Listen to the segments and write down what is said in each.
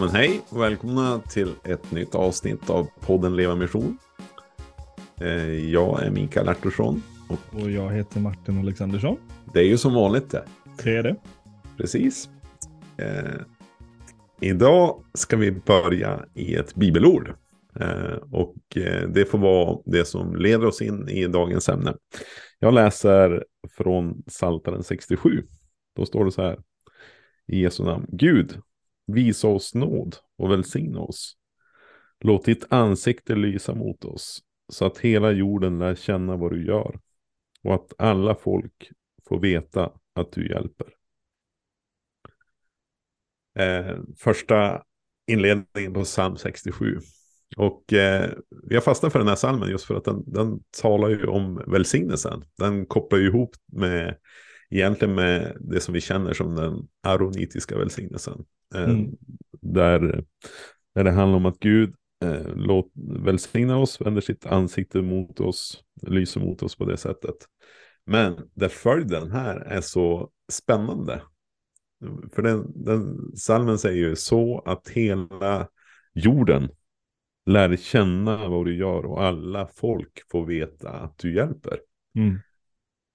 men hej och välkomna till ett nytt avsnitt av podden Leva Mission. Eh, jag är Mikael Artursson. Och... och jag heter Martin Alexandersson. Det är ju som vanligt det. Det är det. Precis. Eh, idag ska vi börja i ett bibelord. Eh, och eh, det får vara det som leder oss in i dagens ämne. Jag läser från Saltaren 67. Då står det så här. I Jesu namn. Gud, visa oss nåd och välsigna oss. Låt ditt ansikte lysa mot oss. Så att hela jorden lär känna vad du gör. Och att alla folk får veta att du hjälper. Eh, första inledningen på psalm 67. Och eh, vi har fastnat för den här salmen just för att den, den talar ju om välsignelsen. Den kopplar ju ihop med egentligen med det som vi känner som den aronitiska välsignelsen. Eh, mm. Där, där det handlar om att Gud eh, låt, välsignar oss, vänder sitt ansikte mot oss, lyser mot oss på det sättet. Men där följden här är så spännande. För den, den salmen säger ju så att hela jorden lär känna vad du gör och alla folk får veta att du hjälper. Mm.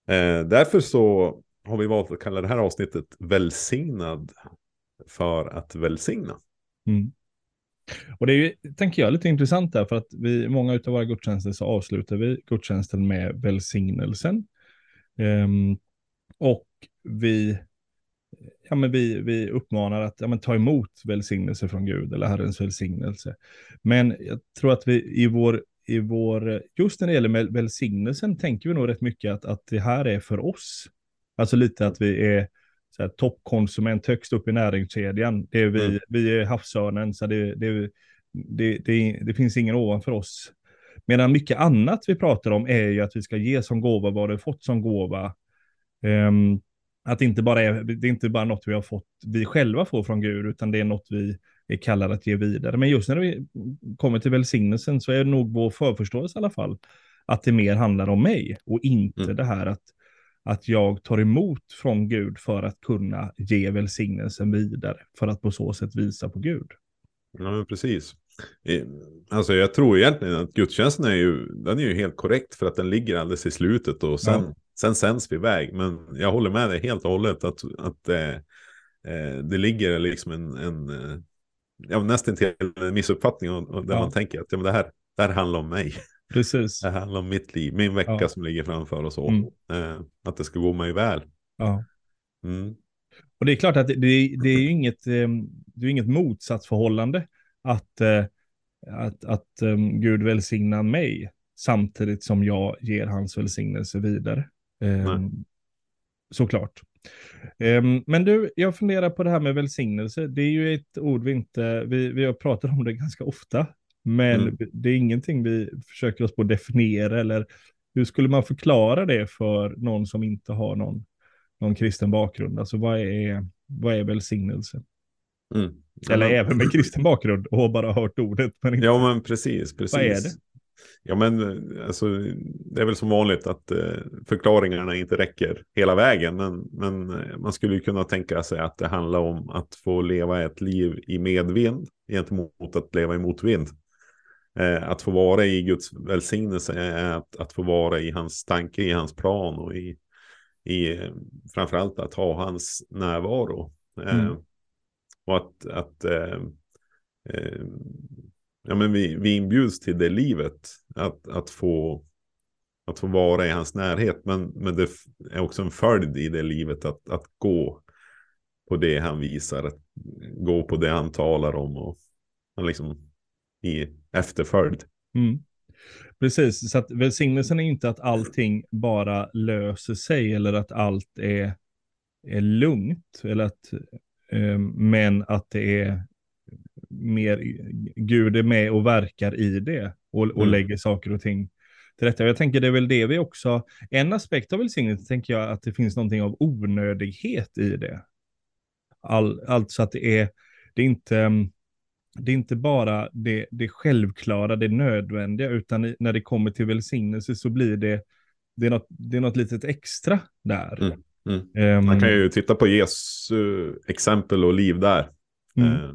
Eh, därför så har vi valt att kalla det här avsnittet välsignad för att välsigna. Mm. Och det är ju, tänker jag, lite intressant där, för att vi, många av våra gudstjänster så avslutar vi gudstjänsten med välsignelsen. Um, och vi, ja, men vi, vi uppmanar att ja, men ta emot välsignelse från Gud, eller Herrens välsignelse. Men jag tror att vi i vår, i vår just när det gäller välsignelsen tänker vi nog rätt mycket att, att det här är för oss. Alltså lite att vi är så toppkonsument högst upp i näringskedjan. Det är vi, mm. vi är havsörnen, så det, det, det, det, det finns ingen ovanför oss. Medan mycket annat vi pratar om är ju att vi ska ge som gåva vad du fått som gåva. Um, att det inte bara är, det är inte bara något vi har fått, vi själva får från Gud, utan det är något vi är kallade att ge vidare. Men just när vi kommer till välsignelsen så är det nog vår förförståelse i alla fall, att det mer handlar om mig och inte mm. det här att att jag tar emot från Gud för att kunna ge välsignelsen vidare, för att på så sätt visa på Gud. Ja, men precis. Alltså jag tror egentligen att gudstjänsten är ju, den är ju helt korrekt för att den ligger alldeles i slutet och sen, ja. sen sänds vi iväg. Men jag håller med dig helt och hållet att, att eh, eh det ligger liksom en, en eh, ja, nästan till en missuppfattning och, och där ja. man tänker att ja, men det, här, det här handlar om mig. Precis. Det handlar om mitt liv, min vecka ja. som ligger framför. Och, mm. eh, att det ska gå mig väl. Ja. Mm. Och det är klart att det, det är ju inget, eh, det är inget motsatsförhållande att, eh, att, att Gud välsignar mig samtidigt som jag ger hans välsignelse vidare. Um, såklart. Men du, jag funderar på det här med välsignelse. Det är ju ett ord vi inte, vi, vi har pratat om det ganska ofta men mm. det är ingenting vi försöker oss på att definiera eller hur skulle man förklara det för någon som inte har någon, någon kristen bakgrund? Alltså vad är, vad är välsignelse? Mm. Eller men... även med kristen bakgrund och bara hört ordet. Men inte... Ja men precis, precis. Vad är det? Ja men alltså, det är väl som vanligt att eh, förklaringarna inte räcker hela vägen. Men, men eh, man skulle kunna tänka sig att det handlar om att få leva ett liv i medvind gentemot att leva i motvind. Eh, att få vara i Guds välsignelse är att, att få vara i hans tanke, i hans plan och i, i framförallt att ha hans närvaro. Eh, mm. och att, att eh, eh, ja, men vi, vi inbjuds till det livet, att, att, få, att få vara i hans närhet. Men, men det är också en följd i det livet att, att gå på det han visar, att gå på det han talar om. Och liksom i efterföljd. Mm. Precis, så att välsignelsen är inte att allting bara löser sig eller att allt är, är lugnt. Eller att, eh, men att det är mer, Gud är med och verkar i det och, och mm. lägger saker och ting till rätta. Jag tänker det är väl det vi också, en aspekt av välsignelse tänker jag att det finns någonting av onödighet i det. All, alltså att det är, det är inte, det är inte bara det, det självklara, det nödvändiga, utan när det kommer till välsignelse så blir det, det är något, det är något litet extra där. Mm, mm. Um, Man kan ju titta på Jesu exempel och liv där. Mm. Uh,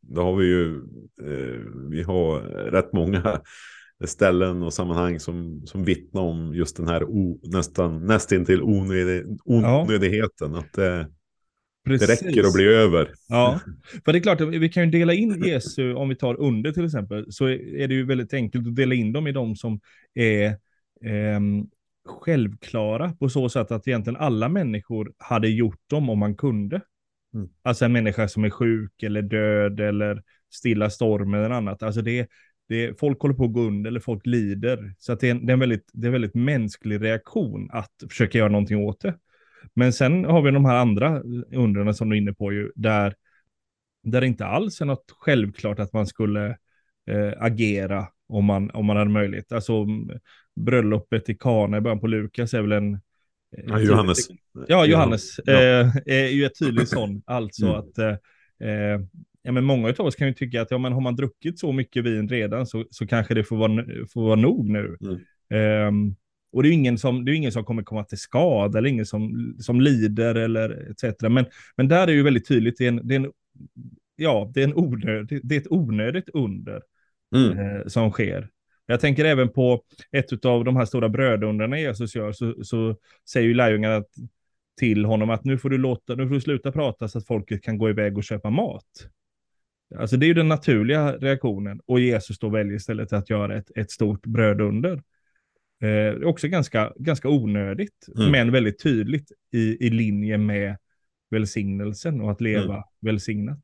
då har vi ju, eh, vi har rätt många ställen och sammanhang som, som vittnar om just den här o, nästan nästintill onödig, onödigheten. Ja. Att eh, det räcker att bli över. Ja, för det är klart att vi kan ju dela in Jesu, om vi tar under till exempel, så är det ju väldigt enkelt att dela in dem i de som är eh, självklara på så sätt att egentligen alla människor hade gjort dem om man kunde. Mm. Alltså en människa som är sjuk eller död eller stilla storm eller annat. Alltså det, det, folk håller på att gå under eller folk lider. Så det, är en, det, är en väldigt, det är en väldigt mänsklig reaktion att försöka göra någonting åt det. Men sen har vi de här andra undren som du är inne på ju, där, där det inte alls är något självklart att man skulle eh, agera om man, om man hade möjlighet. Alltså bröllopet i Kana i början på Lukas är väl en... Eh, ja, Johannes. Ja, Johannes ja. Eh, är ju ett tydligt sån, alltså mm. att eh, eh, ja, men många av oss kan ju tycka att ja, men har man druckit så mycket vin redan så, så kanske det får vara, får vara nog nu. Mm. Um, och det är ingen som, det är ingen som kommer komma till skada eller ingen som, som lider eller etc. Men, men där är ju väldigt tydligt, det är en, det är en, ja, det är, en onödig, det är ett onödigt under mm. eh, som sker. Jag tänker även på ett av de här stora brödundrarna Jesus gör, så, så säger ju lärjungarna till honom att nu får du låta, nu får du sluta prata så att folket kan gå iväg och köpa mat. Alltså det är ju den naturliga reaktionen och Jesus då väljer istället att göra ett, ett stort brödunder. Eh, också ganska, ganska onödigt, mm. men väldigt tydligt i, i linje med välsignelsen och att leva mm. välsignat.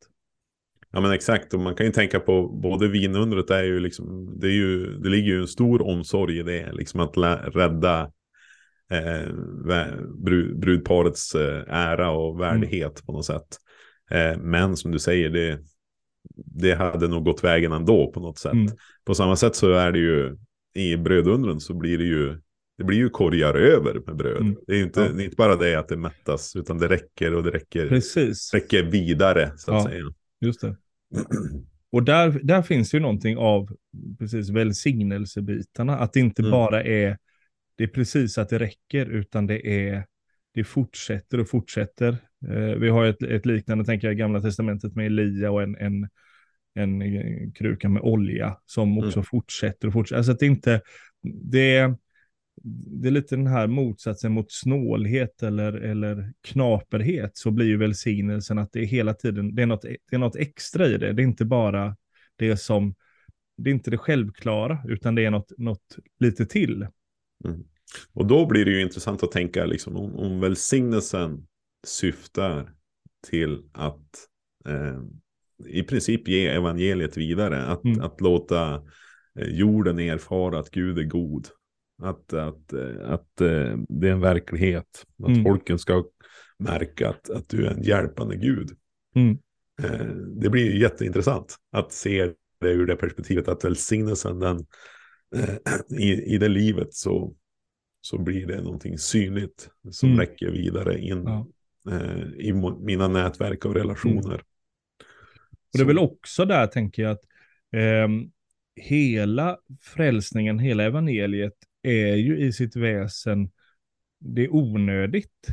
Ja men exakt, och man kan ju tänka på både vinundret är ju liksom, det, är ju, det ligger ju en stor omsorg i det, liksom att rädda eh, brudparets eh, ära och värdighet mm. på något sätt. Eh, men som du säger, det, det hade nog gått vägen ändå på något sätt. Mm. På samma sätt så är det ju i brödundren så blir det ju det blir ju korgar över med bröd. Mm. Det är inte, ja. det är inte bara det att det mättas, utan det räcker och det räcker, Precis. räcker vidare, så att ja, säga. Just det. Och där, där finns ju någonting av precis välsignelsebitarna, att det inte mm. bara är, det är precis att det räcker, utan det är, det fortsätter och fortsätter. Eh, vi har ett, ett liknande, tänker jag, Gamla Testamentet med Elia och en, en en kruka med olja som också mm. fortsätter och fortsätter. Alltså att det inte, det är, det är lite den här motsatsen mot snålhet eller, eller knaperhet så blir ju välsignelsen att det är hela tiden, det är, något, det är något extra i det. Det är inte bara det som, det är inte det självklara, utan det är något, något lite till. Mm. Och då blir det ju intressant att tänka liksom, om, om välsignelsen syftar till att eh, i princip ge evangeliet vidare. Att, mm. att låta eh, jorden erfara att Gud är god. Att, att, eh, att eh, det är en verklighet. Att mm. folken ska märka att, att du är en hjälpande Gud. Mm. Det blir jätteintressant att se det ur det perspektivet att välsignelsen den, i, i det livet så, så blir det någonting synligt som mm. räcker vidare in ja. i mina nätverk av relationer. Och det är väl också där, tänker jag, att eh, hela frälsningen, hela evangeliet är ju i sitt väsen, det är onödigt.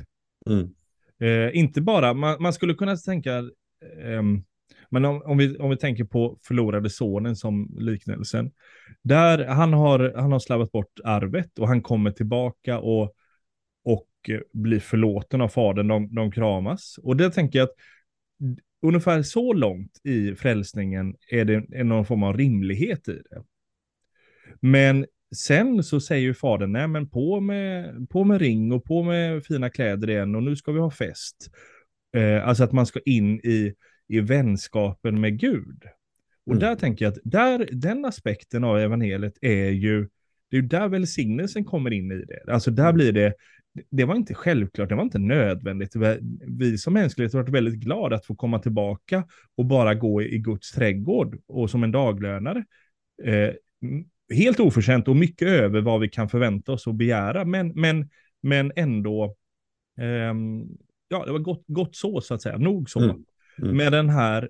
Mm. Eh, inte bara, man, man, skulle kunna tänka, eh, men om, om, vi, om vi tänker på förlorade sonen som liknelsen, där han har, han har slarvat bort arvet och han kommer tillbaka och, och blir förlåten av fadern, de, de kramas. Och det tänker jag att ungefär så långt i frälsningen är det någon form av rimlighet i det. Men sen så säger ju fadern, nej men på med, på med ring och på med fina kläder igen och nu ska vi ha fest. Eh, alltså att man ska in i, i vänskapen med Gud. Och mm. där tänker jag att där, den aspekten av evangeliet är ju, det är ju där välsignelsen kommer in i det. Alltså där mm. blir det, det var inte självklart, det var inte nödvändigt. Vi som mänsklighet har varit väldigt glada att få komma tillbaka och bara gå i Guds trädgård och som en daglönare. Eh, helt oförtjänt och mycket över vad vi kan förvänta oss och begära, men, men, men ändå, eh, ja, det var gott, gott så, så att säga, nog så. Mm. Mm. Med den här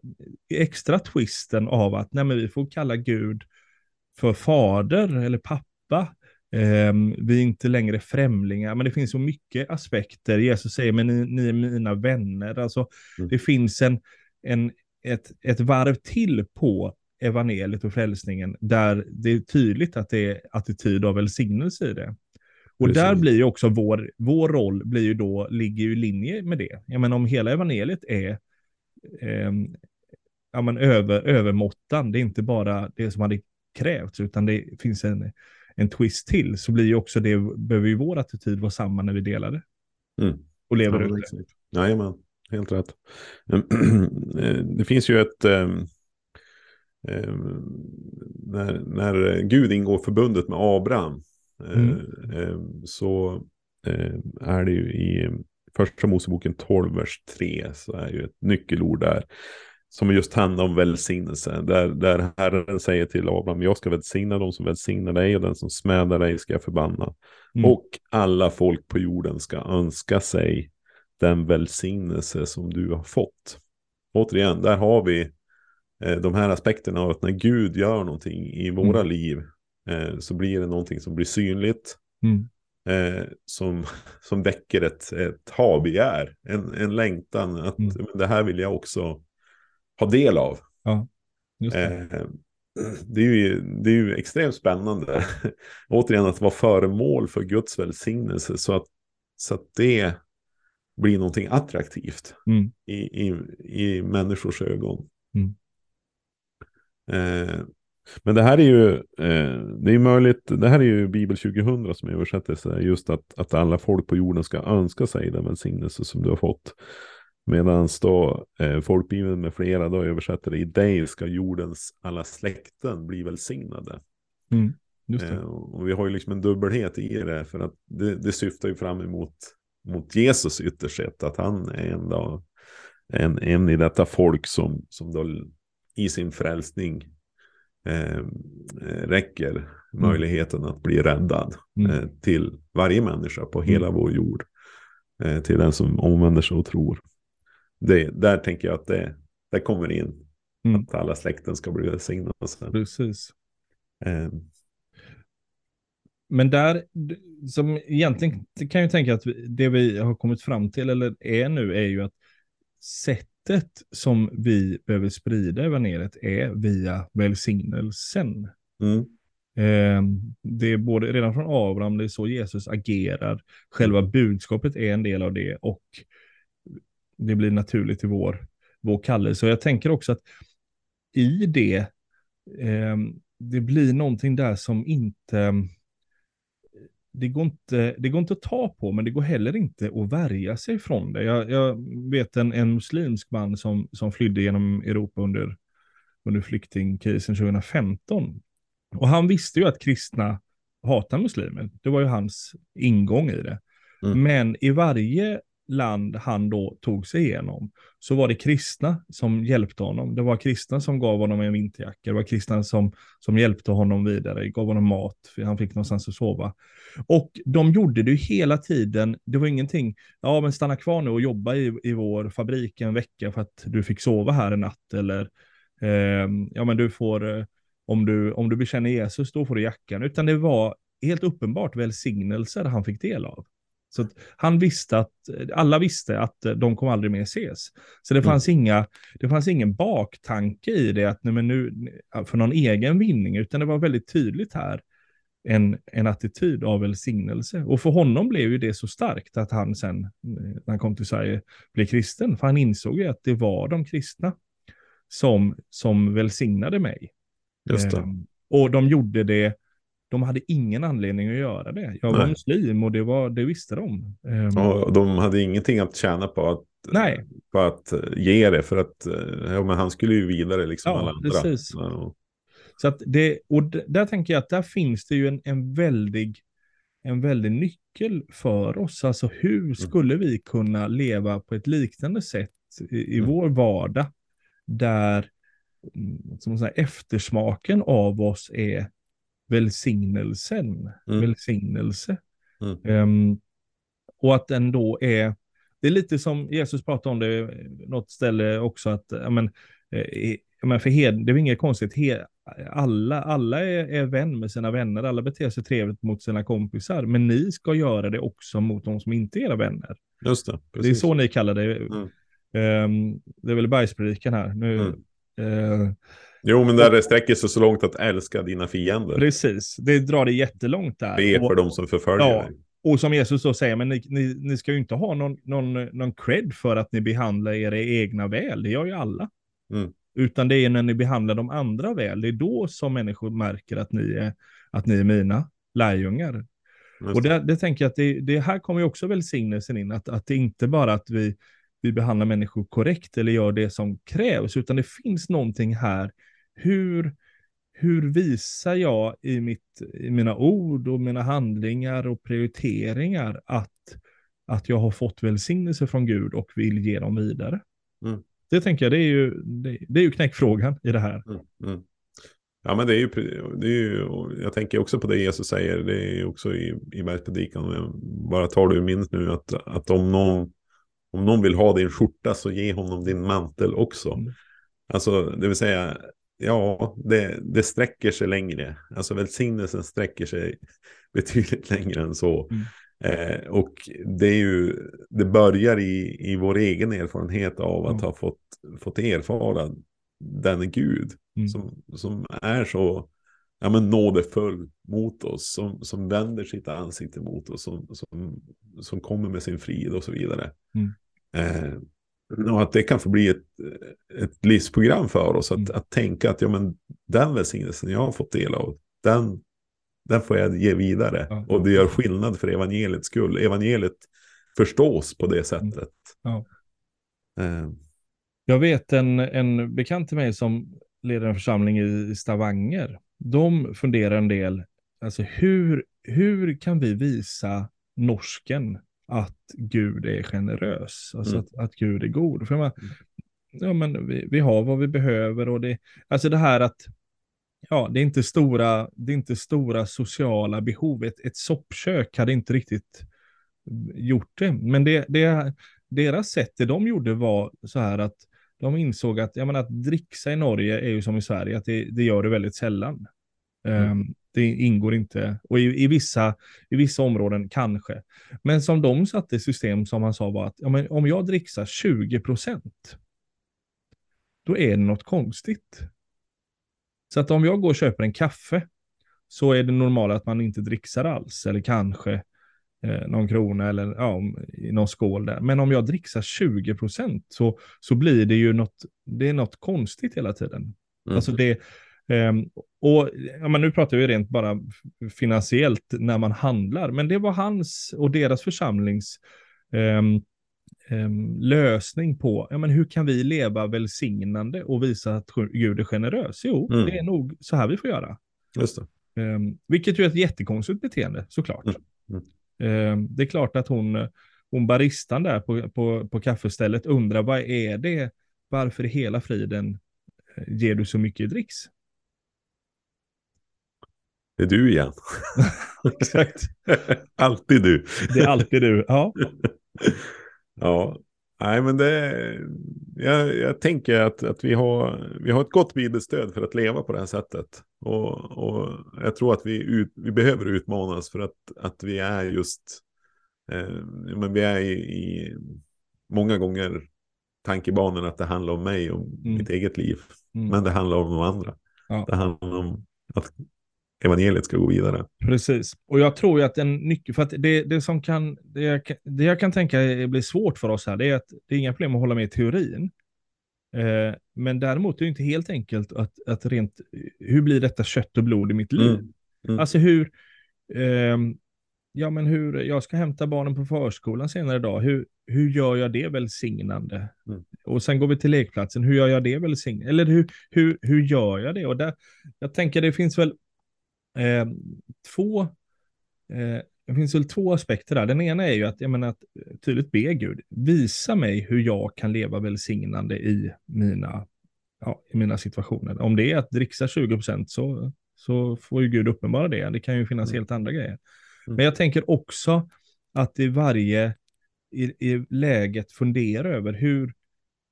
extra twisten av att nej, men vi får kalla Gud för fader eller pappa vi är inte längre främlingar, men det finns så mycket aspekter. Jesus säger, men ni, ni är mina vänner. Alltså, mm. Det finns en, en, ett, ett varv till på evangeliet och frälsningen där det är tydligt att det är attityd av välsignelse i det. Och Precis. där blir ju också vår, vår roll blir ju då, ligger ju i linje med det. Jag menar om hela evangeliet är eh, ja, men över, övermåttan, det är inte bara det som hade krävts, utan det finns en, en twist till, så blir ju också det, behöver ju vår attityd vara samma när vi delar det. Mm. Och lever Ja, ut det. Jajamän, helt rätt. Det finns ju ett... ehm, ehm, När, när Gud ingår förbundet med Abraham eh, Mm. ehm, så eh, är det ju i första Moseboken 12, vers 3, så är ju ett nyckelord där. Som just handlar om välsignelse. Där, där Herren säger till Abraham, jag ska välsigna dem som välsignar dig och den som smädar dig ska jag förbanna. Mm. Och alla folk på jorden ska önska sig den välsignelse som du har fått. Återigen, där har vi eh, de här aspekterna av att när Gud gör någonting i våra Mm. liv eh, så blir det någonting som blir synligt. Mm. Eh, som, som väcker ett, ett ha-begär, en, en längtan att Mm. men det här vill jag också ha del av. Just det. Eh, det, är ju, det är ju extremt spännande. Återigen att vara föremål för Guds välsignelse så att, så att det blir någonting attraktivt Mm. i, i, i människors ögon. Mm. Eh, men det här är ju, eh, det är möjligt, det här är ju Bibel 2000 som översätter sig just att, att alla folk på jorden ska önska sig den välsignelse som du har fått. Medan då eh, folkbibeln med flera då översätter det i dig ska jordens alla släkten bli välsignade. Mm. Eh, och vi har ju liksom en dubbelhet i det för att det, det syftar ju fram emot mot Jesus ytterst sett att han är en, då, en, en i detta folk som, som då i sin frälsning eh, räcker möjligheten att bli räddad Mm. eh, till varje människa på hela vår jord. Eh, till den som omvänder sig och tror. Det, där tänker jag att det, det kommer in. Mm. Att alla släkten ska bli välsignade. Precis. Eh, Men där, som egentligen kan jag tänka att det vi har kommit fram till, eller är nu, är ju att sättet som vi behöver sprida evangeliet är via välsignelsen. mm, Eh, det är både redan från Abraham, det är så Jesus agerar. Själva budskapet är en del av det och det blir naturligt i vår, vår kallelse. Och jag tänker också att i det, eh, det blir någonting där som inte, det går inte, det går inte att ta på, men det går heller inte att värja sig från det. Jag, jag vet en, en muslimsk man som, som flydde genom Europa under, under flyktingkrisen 2015. Och han visste ju att kristna hatar muslimer. Det var ju hans ingång i det. Mm. Men i varje land han då tog sig igenom så var det kristna som hjälpte honom. Det var kristna som gav honom en vinterjacka. Det var kristna som, som hjälpte honom vidare, gav honom mat, för han fick någonstans att sova. Och de gjorde det ju hela tiden. Det var ingenting, ja men stanna kvar nu och jobba i, i vår fabrik en vecka för att du fick sova här en natt. Eller eh, ja men du får, eh, om du, om du bekänner Jesus då får du jackan. Utan det var helt uppenbart välsignelser han fick del av. Så att han visste att, alla visste att eh, de kommer aldrig mer ses. Så det fanns, inga, det fanns ingen baktanke i det, att nej, men nu, för någon egen vinning, utan det var väldigt tydligt här en, en attityd av välsignelse. Och för honom blev ju det så starkt att han sen, eh, när han kom till Sverige, blev kristen. För han insåg ju att det var de kristna som, som välsignade mig. just det. Ehm, och de gjorde det, de hade ingen anledning att göra det. Jag var Nej. muslim och det, var, det visste de. Ehm, Och de hade ingenting att tjäna på att, Nej. på att eh, ge det. För att eh, ja, men han skulle ju vidare liksom Ja, alla andra. precis. Ja, Så att det, och där tänker jag att där finns det ju en, en väldig en väldig nyckel för oss. Alltså hur skulle vi kunna leva på ett liknande sätt i, i Mm. vår vardag där mm, som säger, eftersmaken av oss är välsignelsen, Mm. välsignelse. Mm. Ehm, och att den då är, det är lite som Jesus pratade om det något ställe också, att ja, men, eh, men för hed, det är inget konstigt, he, alla, alla är, är vän med sina vänner, alla beter sig trevligt mot sina kompisar, men ni ska göra det också mot de som inte är era vänner. Just det. Det är Precis. så ni kallar det. Mm. Um, det är väl bergspredikan här. Nu, mm. uh, jo, men där det sträcker sig så långt att älska dina fiender. Precis, det drar det jättelångt där. Be för de som förföljer ja, dig. Och som Jesus då säger, men ni, ni, ni, ska ju inte ha någon, någon, någon cred för att ni behandlar era egna väl. Det gör ju alla. Mm. Utan det är när ni behandlar de andra väl, det är då som människor märker att ni är, att ni är mina lärjungar. Och det, det tänker jag att det, det, här kommer ju också välsignelsen in, att, att det inte bara att vi, vi behandlar människor korrekt eller gör det som krävs, utan det finns någonting här. Hur, hur visar jag i, mitt, i mina ord och mina handlingar och prioriteringar att, att jag har fått välsignelse från Gud och vill ge dem vidare? Mm. Det tänker jag, det är ju, det, det är ju knäckfrågan i det här. Mm. Mm. Ja, men det är, ju, det är ju, jag tänker också på det Jesus säger, det är också i, i bergspredikan, bara tar du minst nu att, att om, någon, om någon vill ha din skjorta så ge honom din mantel också. Mm. Alltså, det vill säga, ja, det, det sträcker sig längre. Alltså välsignelsen sträcker sig betydligt längre än så. Mm. Eh, och det, är ju, det börjar i, i vår egen erfarenhet av att mm. ha fått, fått erfara den Gud mm. som, som är så ja, men nådefull mot oss, som, som vänder sitt ansikte mot oss, som, som, som kommer med sin frid och så vidare. Mm. Eh, och att det kan få bli ett, ett livsprogram för oss, att, mm. att tänka att ja, men den välsignelsen jag har fått del av, den, den får jag ge vidare. Ja. Och det gör skillnad för evangeliets skull. Evangeliet förstås på det sättet. Ja. Eh. Jag vet en, en bekant till mig som leder en församling i Stavanger. De funderar en del, alltså hur, hur kan vi visa norsken att Gud är generös, alltså mm. att, att Gud är god. För man, mm. ja, men vi, vi har vad vi behöver och det, alltså det här att ja, det är inte stora, det är inte stora sociala behov. Ett, ett soppkök hade inte riktigt gjort det, men det, det, deras sätt, det de gjorde var så här att de insåg att, jag menar, att dricksa i Norge är ju som i Sverige, att det, det gör det väldigt sällan. Mm. Um, det ingår inte, och i, i, vissa, i vissa områden kanske. Men som de satte i system som han sa var att ja, men om jag dricksar 20 procent, då är det något konstigt. Så att om jag går och köper en kaffe så är det normalt att man inte dricksar alls, eller kanske eh, någon krona eller ja, i någon skål där. Men om jag dricksar 20 procent så, så blir det ju något, det är något konstigt hela tiden. Mm. Alltså det, Um, och ja, men nu pratar vi rent bara finansiellt när man handlar, men det var hans och deras församlings um, um, lösning på, ja men hur kan vi leva välsignande och visa att Gud är generös? Jo, mm. det är nog så här vi får göra. Just vilket ju är ett jättekonstigt beteende såklart. Mm. Mm. det är klart att hon, hon baristan där på, på, på kaffestället undrar vad är det, varför i hela friden eh, ger du så mycket dricks? Det är du igen. Exakt. alltid du. Det är alltid du, ja. ja, nej men det, jag, jag tänker att, att vi, har, vi har ett gott bibelstöd för att leva på det här sättet. Och, och jag tror att vi, ut, vi behöver utmanas för att, att vi är just, eh, men vi är i, i många gånger tankebanan att det handlar om mig och mm. mitt eget liv. Mm. Men det handlar om de andra. Ja. Det handlar om att evangeliet ska gå vidare. Precis, och jag tror ju att en nyckel, för att det, det som kan, det jag, det jag kan tänka blir svårt för oss här, det är att det är inga problem att hålla med i teorin. Eh, men däremot är det inte helt enkelt att, att rent, hur blir detta kött och blod i mitt liv? Mm. Mm. Alltså hur, eh, ja men hur, jag ska hämta barnen på förskolan senare idag, hur, hur gör jag det välsignande? Mm. Och sen går vi till lekplatsen, hur gör jag det välsignande? Eller hur, hur, hur gör jag det? Och där, jag tänker det finns väl Eh, två, eh, det finns väl två aspekter där. Den ena är ju att, jag menar, att tydligt be Gud, visa mig hur jag kan leva välsignande i mina, ja, i mina situationer. Om det är att dricksa 20 så, så får ju Gud uppenbara det. Det kan ju finnas mm. helt andra grejer. Mm. Men jag tänker också att i varje i, i läget fundera över hur,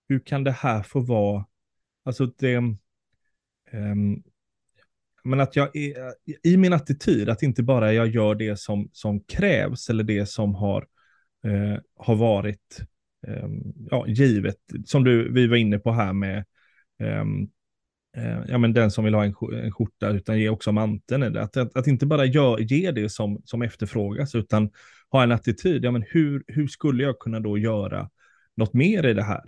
hur kan det här få vara, alltså det, um, men att jag är, i min attityd, att inte bara jag gör det som, som krävs eller det som har, eh, har varit ehm, ja, givet, som du, vi var inne på här med ehm, eh, ja, men den som vill ha en, en skjorta, utan ge också manteln. Att, att, att inte bara gör, ge det som, som efterfrågas, utan ha en attityd. Ja, men hur, hur skulle jag kunna då göra något mer i det här?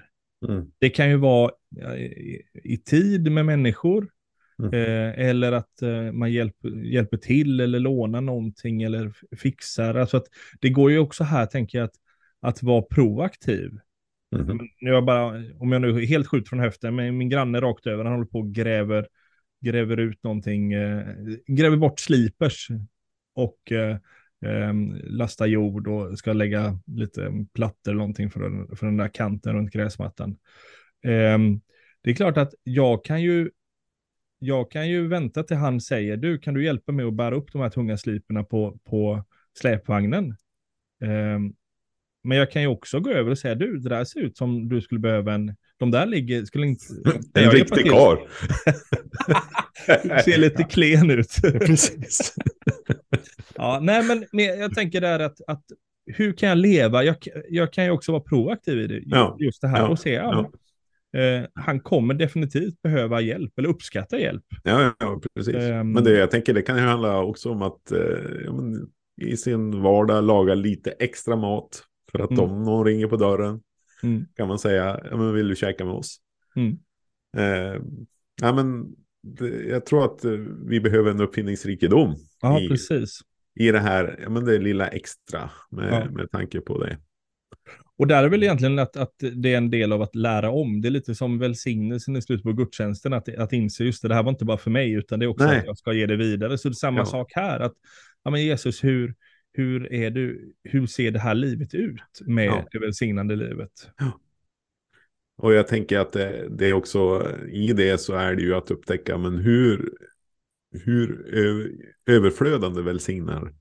Mm. Det kan ju vara i, i tid med människor, Mm. Eh, eller att eh, man hjälper, hjälper till eller lånar någonting eller fixar. Alltså att det går ju också här, tänker jag, att, att vara proaktiv. Mm. Nu jag bara, om jag nu är helt skjut från höften, men min granne rakt över, han håller på och gräver, gräver ut någonting, eh, gräver bort slipers och eh, eh, lastar jord och ska lägga lite plattor eller någonting för den, för den där kanten runt gräsmattan. Eh, det är klart att jag kan ju jag kan ju vänta till han säger, du kan du hjälpa mig att bära upp de här tunga sliperna på, på släpvagnen? Um, men jag kan ju också gå över och säga, du, det där ser ut som du skulle behöva en, de där ligger, skulle inte... En riktig karl. ser lite klen ut. Precis. ja, nej men, men jag tänker där att, att hur kan jag leva? Jag, jag kan ju också vara proaktiv i det, ja. just det här ja. och se, ja, Eh, han kommer definitivt behöva hjälp eller uppskatta hjälp. Ja, ja precis. Um, men det, jag tänker det kan ju handla också om att eh, men, i sin vardag laga lite extra mat. För att mm. om någon ringer på dörren mm. kan man säga, ja, men vill du käka med oss? Mm. Eh, ja, men, jag tror att eh, vi behöver en uppfinningsrikedom. Ja, i, precis. I det här, ja, men det lilla extra med, ja. med tanke på det. Och där är väl egentligen att, att det är en del av att lära om. Det är lite som välsignelsen i slutet på gudstjänsten, att, att inse just det, det här var inte bara för mig, utan det är också Nej. att jag ska ge det vidare. Så det är samma ja. sak här, att ja, men Jesus, hur, hur, är du, hur ser det här livet ut med ja. det välsignande livet? Ja. Och jag tänker att det, det, är också, i det så är det ju att upptäcka, men hur, hur överflödande välsignar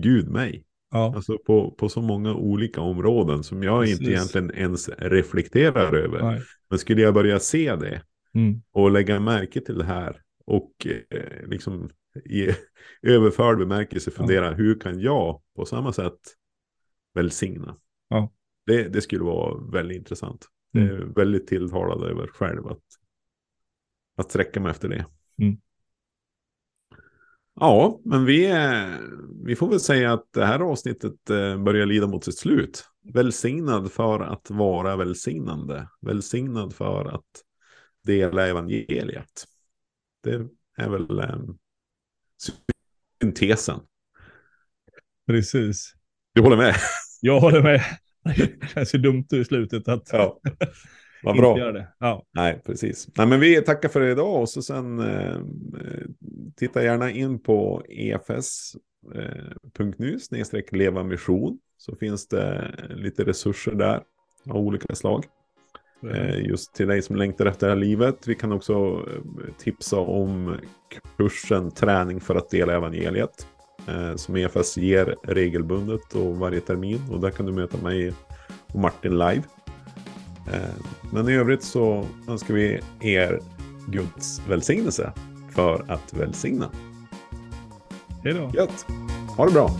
Gud mig? Ja. Alltså på, på så många olika områden som jag Precis. inte egentligen ens reflekterar över. Nej. Men skulle jag börja se det mm. och lägga märke till det här och eh, liksom i överförd bemärkelse fundera ja. hur kan jag på samma sätt välsigna? Ja. Det, det skulle vara väldigt intressant. Mm. Det är väldigt tilltalad över själv att, att sträcka mig efter det. Mm. Ja, men vi, vi får väl säga att det här avsnittet eh, börjar lida mot sitt slut. Välsignad för att vara välsignande. Välsignad för att dela evangeliet. Det är väl um, syntesen. Precis. Du håller med? Jag håller med. Det känns ju dumt i slutet att... Ja. Vad bra. det. Ja. Nej, precis. Nej, men vi tackar för idag och så sen eh, titta gärna in på efs.nu eh, leva mission så finns det lite resurser där av olika slag. Eh, just till dig som längtar efter det här livet. Vi kan också eh, tipsa om kursen Träning för att dela evangeliet. Som EFS ger regelbundet och varje termin. Och där kan du möta mig och Martin live. Eh, men i övrigt så önskar vi er Guds välsignelse för att välsigna. Hej då. Gött. Ha det bra.